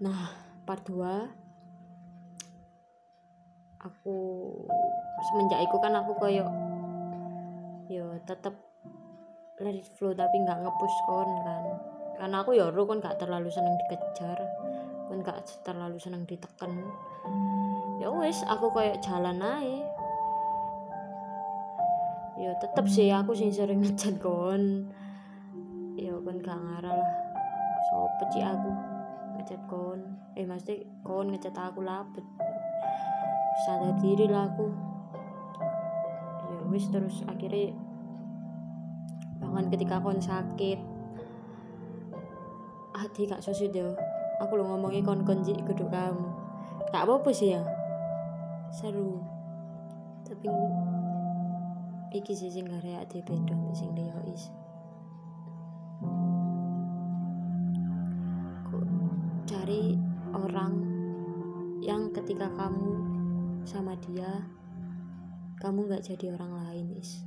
nah part 2 aku semenjak itu kan aku koyo yo tetep let it flow tapi nggak ngepush kon kan. Karena aku ya ro kan gak terlalu seneng dikejar kan gak terlalu seneng diteken. Ya wis aku kayak jalan aja ya tetep sih aku sing sering ngechat kon. Ya kon gak ngarah lah. Sopo sih aku ngechat kon. Eh mesti kon ngechat aku lapet sadar diri lah aku. Ya wis terus akhirnya bahkan ketika kon sakit. Hati gak susu deh aku lo ngomongin kon kon jik kudu kamu. Gak apa-apa sih ya. Seru. Tapi iki sih sing gak reak beda sing dia is cari orang yang ketika kamu sama dia kamu nggak jadi orang lain is.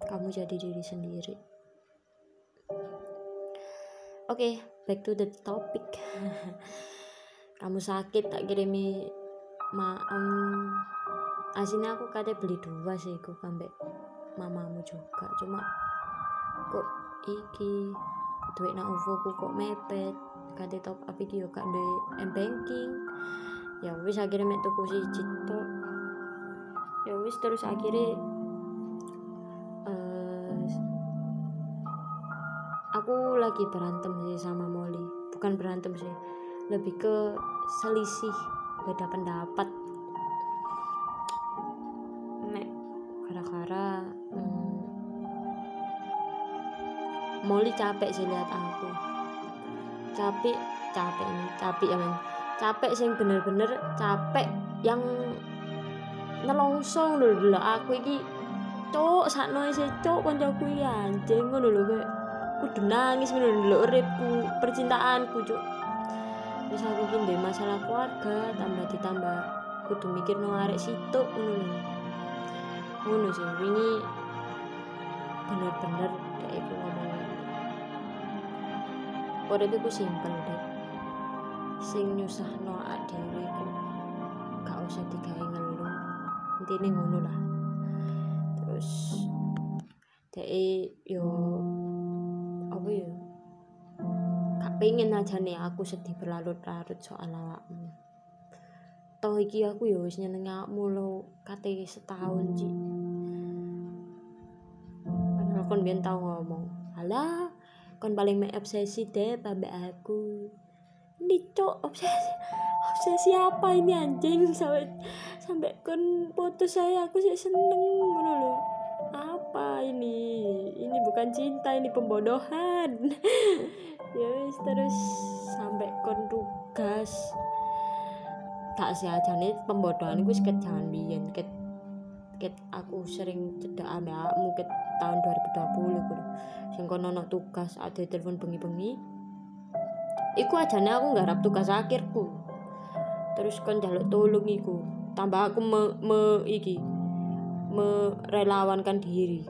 Kamu jadi diri sendiri. Oke okay, back to the topic. Kamu sakit tak kirimi ma um, aslinya aku kate beli dua sih aku kambek mamamu juga. Cuma kok iki duit na uvo kok mepet kate top up iki yo gak duwe banking. Ya wis akhirnya mek tuku siji tok ya wis terus akhirnya uh, aku lagi berantem sih sama Molly. Bukan berantem sih lebih ke selisih beda pendapat. Nek gara-gara hmm, Molly capek sih lihat aku capek capek ini capek ya men. Capek sih bener-bener capek yang nelongso dulu aku iki cok sakno sih cok kancaku iki anjing ngono lho kayak. Kudu nangis ngono lho uripku percintaanku cok wis aku iki masalah keluarga tambah ditambah kudu mikir no arek situk ngono lho. Ngono sih wingi bener-bener kayak urip iku simpel deh sing nyusahno awak dhewe ku gak usah digawe ngeluh. Intine ngono lah. Terus dek yo apa ya gak pengen aja nih aku sedih berlarut-larut soal awakmu. Toh iki aku ya wis nyeneng awakmu lo kate setahun sih padahal kon biyen tau ngomong alah kon paling mek obsesi deh mbak aku. Ini obsesi obsesi apa ini anjing? Sampai sampai kon putus saya aku sih seneng ngono loh apa ini? Ini bukan cinta ini pembodohan. Ya wis terus sampai kon tugas. Tak sih aja nih pembodohan gue seket jangan biyen ket aku sering cedak awakmu ket tahun 2020 kudu sing kono ono tugas ada telepon bengi-bengi. Iku ajane aku nggarap tugas akhirku. Terus kon jaluk tolong iku tambah aku me, me iki merelawankan diri.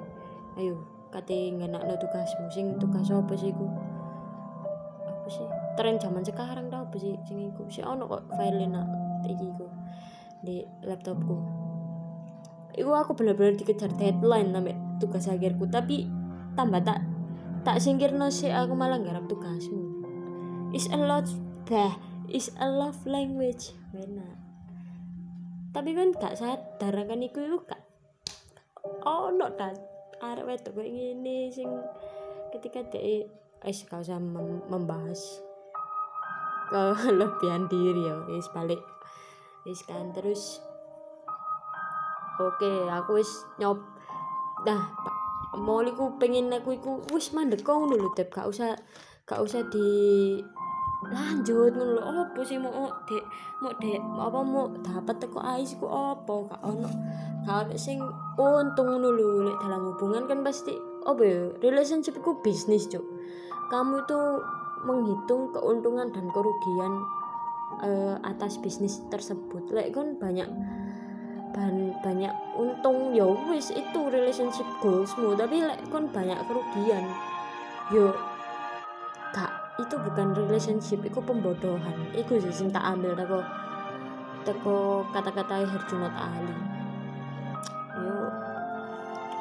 Ayo kate ngenakno tugasmu. Sing tugas apa sih iku? Apa sih? Tren zaman sekarang tau apa sih? Sing iku sih ono kok file nak iki iku di laptopku iku aku bener-bener dikejar deadline sampai tugas akhirku. Tapi tambah tak tak singkirno sih aku malah garap tugasmu. Is a lot bah is a love language. Benar tapi kan gak sadar kan iku iku gak oh no dan arek wedok kayak gini sing ketika dia eh gak usah mem membahas. Kelebihan diri ya wis balik wis kan. Terus oke aku wis nyop. Dah mau ku pengen aku iku wis mandek kau dulu tep gak usah gak usah di lanjut ngono opo sih mau dek? Mau dek? Apa mau dapat teko ais ku opo? Gak ono gak ono untung lho. Lek dalam hubungan kan pasti apa ya? Relationship ku bisnis cuk. Kamu itu menghitung keuntungan dan kerugian uh, atas bisnis tersebut. Lek kan banyak ban banyak untung ya wis itu relationship goalsmu. Tapi lek kon banyak kerugian yo gak itu bukan relationship itu pembodohan. Itu sih sing tak ambil teko teko kata-kata Herjunot Ali. Yo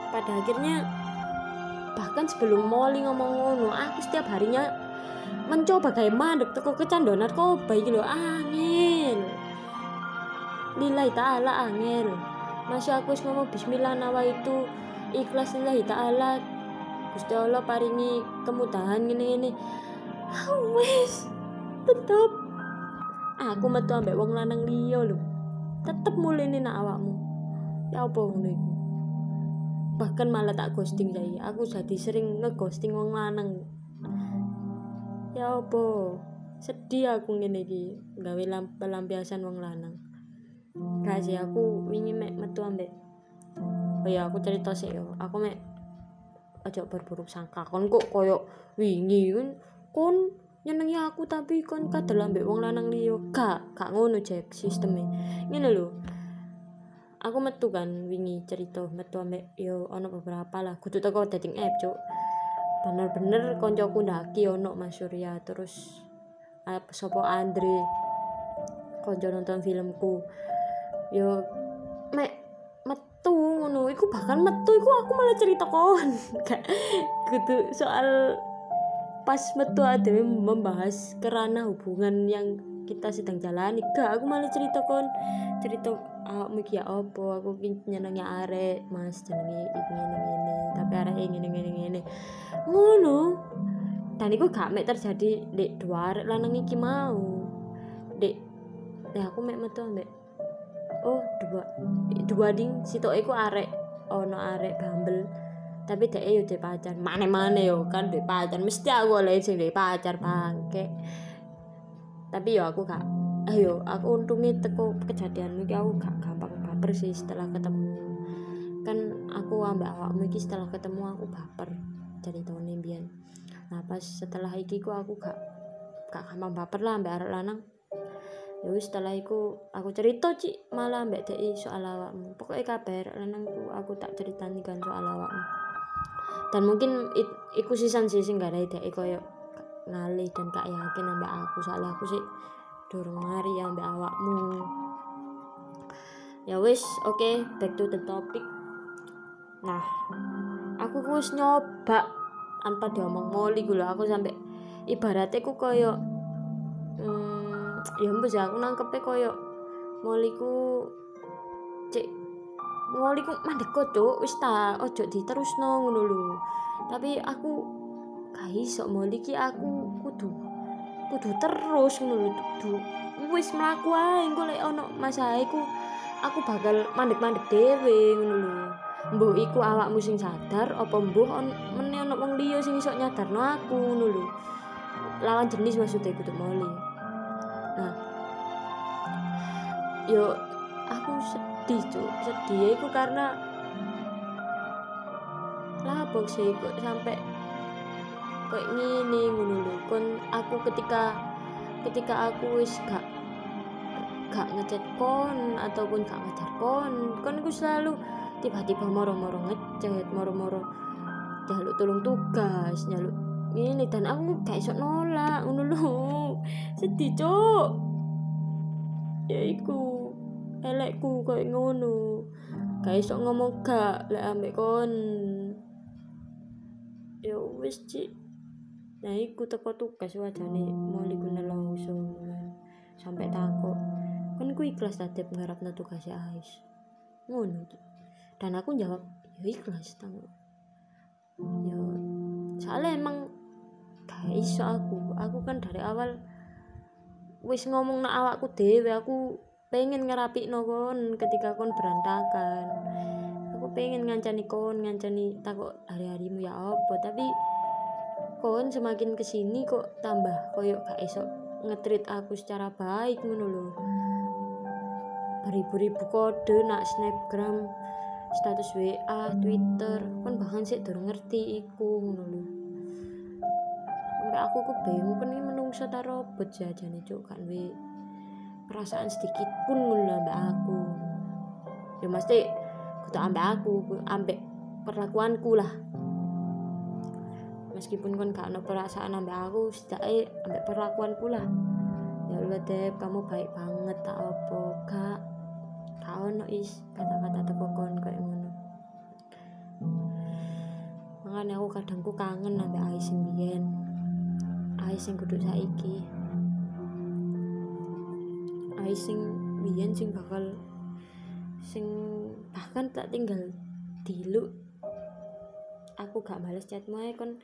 pada akhirnya bahkan sebelum Molly ngomong ngono aku setiap harinya mencoba kayak mandek teko kecanduan narkoba iki lho angel lillahi ta'ala angel masih aku ngomong bismillah nawa itu ikhlas lillahi ta'ala. Gusti Allah paringi kemudahan ngene-ngene. Wis tetep. Aku metu ambek wong lanang liya lho. Tetep mulene nak awakmu. Ya apa ngono bahkan malah tak ghosting saya aku jadi sering ngeghosting wong lanang. Ya apa? Sedih aku ngene iki gawe pelampiasan wong lanang kasih aku wingi mek metu ambek. Oh ya aku cerita sih yo. Aku mek aja berburuk sangka. Kon kok koyo wingi kan kon nyenengi aku tapi kon kadal ambek wong lanang liya. Gak gak ngono cek sisteme. Ngene lho. Aku metu kan wingi cerita metu ambek yo ono beberapa lah. Kudu teko dating app cuk. Bener-bener koncoku ndaki ono Mas Surya. Terus uh, sopo Andre? Konco nonton filmku yo mek metu ngono. Iku bahkan metu iku aku malah cerita kon kudu soal pas metu ada membahas kerana hubungan yang kita sedang jalani. Gak aku malah cerita kon cerita awakmu iki ya apa? Aku nyenengi arek Mas jenenge iki ngene ngene. Tapi arek ngene ngene ngene. Ngono. Dan iku gak mek terjadi dek dua lanang iki mau. Dek ya aku mek metu ambek oh dua dua ding sitok iku arek ono arek bambel tapi dek yo dek pacar. Mana-mana yo kan dek pacar. Mesti aku oleh sing dek pacar bangke. Tapi yo aku gak ayo aku untungnya teko kejadian iki aku gak gampang baper sih setelah ketemu. Kan aku ambek awakmu iki setelah ketemu aku baper jadi tahun imbian nah pas setelah iki ku aku gak gak gampang baper lah ambek arek lanang ya wis setelah iku aku cerita cik malah ambek dek soal awakmu. Pokoknya kabar lanangku aku tak ceritani kan soal awakmu. Dan mungkin it, iku sisan sih sing gak ada ide koyo ngalih dan gak yakin ambek aku. Soalnya aku sih durung mari ambek awakmu. Ya wis oke okay, back to the topic. Nah aku wis nyoba tanpa diomong moli gue aku sampai ibaratnya aku koyo hmm, ya mbak aku nangkepnya koyo moliku cek ngoli ku mandek cuk. Wis ta ojo diterusno ngono lho. Tapi aku gak iso moli ki aku kudu kudu terus ngono kudu wis mlaku ae engko lek ono masalah iku aku bakal mandek-mandek dhewe ngono lho. Mbuh iku awakmu sing sadar apa mbuh on, meneh ono wong liya sing iso nyadarno aku ngono lho. Lawan jenis maksudnya kudu moli nah. Yo aku sedih tuh sedih itu karena labok sih kok sampai kayak gini ngono kon aku ketika ketika aku wis gak gak ngechat kon ataupun gak ngajar kon kon aku selalu tiba-tiba moro-moro ngechat moro-moro jaluk tolong tugas jaluk ini dan aku gak iso nolak ngono sedih cok ya iku elekku koyo ngono. Gak iso ngomong gak lek ambek kon. Ya wis cik. Nah iku teko tugas wajane muli ku nelongso sampai takut kan ku ikhlas tadi ngharapno tugas Ais? Ngono dan aku jawab ya ikhlas tang ya soalnya emang gak iso aku. Aku kan dari awal wis ngomong nak awakku dewe aku pengen ngerapi kon ketika kon berantakan. Aku pengen ngancani kon ngancani takut hari-harimu ya apa? Tapi kon semakin ke sini kok tambah koyok gak esok ngetrit aku secara baik ngono lho. Beribu-ribu kode nak snapgram status WA Twitter kon bahkan sih durung ngerti iku ngono lho sampai aku bingung kan ini menungso ta robot jajan cuk kan we perasaan sedikit pun ngono ambek aku. Ya mesti kudu ambek aku ambek perlakuanku lah. Meskipun kon gak ada perasaan ambek aku setidaknya ambek perlakuan pula ya Allah deh kamu baik banget tak apa kak. Kau no is kata-kata teko kon kayak ngono. Makanya aku kadang ku kangen ambek Ais sing biyen Ais sing kudu saiki. Ais sing biyen sing bakal sing bahkan tak tinggal dilu aku gak balas chatmu ae kon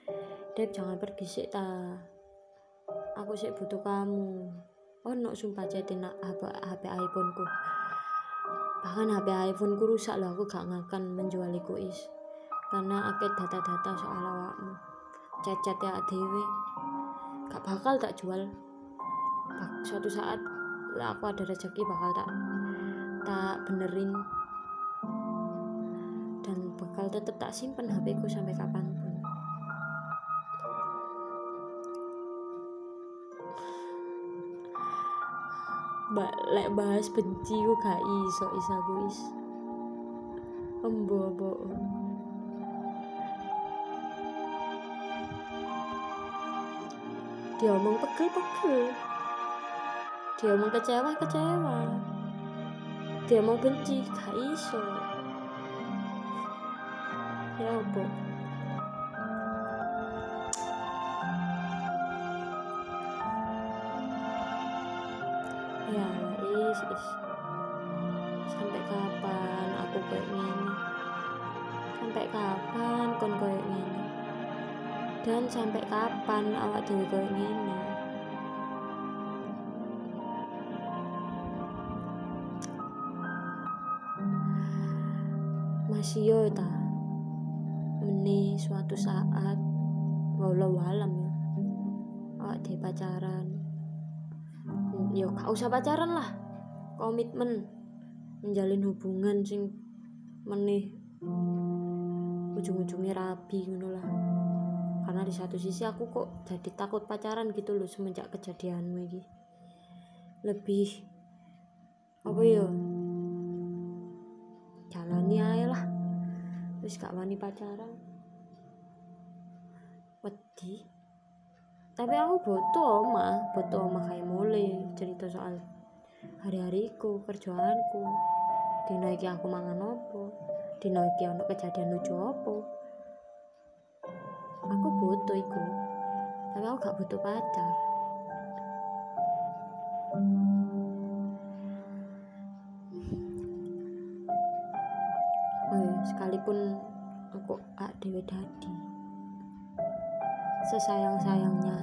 Dep jangan pergi sih ta. Aku sih butuh kamu. Oh no sumpah chatin HP, HP iPhone ku bahkan HP iPhone ku rusak loh aku gak ngakan menjual iku is. Karena akeh data-data soal awakmu. Chat-chat ya dewe gak bakal tak jual. Suatu saat lah aku ada rezeki bakal tak tak benerin. Dan bakal tetap tak simpen HP ku sampai kapan pun. Mbak lek bahas benci ku gak iso isa ku is dia omong pegel pegel dia omong kecewa kecewa dia mau benci gak iso. Ya apa? Ya is sampai kapan aku kayak gini sampai kapan kon kayak gini dan sampai kapan awak dewi kayak gini masih yo ta? Meni suatu saat walau alam ya awak dewi pacaran. Yo gak usah pacaran lah komitmen menjalin hubungan sing meneh ujung-ujungnya rabi ngono lah di satu sisi aku kok jadi takut pacaran gitu loh semenjak kejadianmu ini lebih apa ya? Jalani aja lah. Terus gak wani pacaran. Wedi. Tapi aku butuh oma. Butuh oma kayak mulai cerita soal hari-hariku kerjaanku. Dino iki aku mangan opo dino iki ono kejadian lucu opo aku butuh iku. Tapi aku gak butuh pacar. Oh sekalipun aku gak dewe dadi sesayang-sayangnya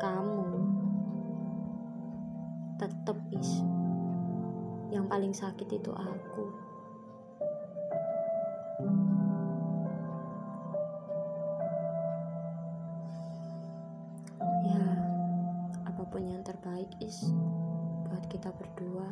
kamu tetep is. Yang paling sakit itu aku terbaik is buat kita berdua.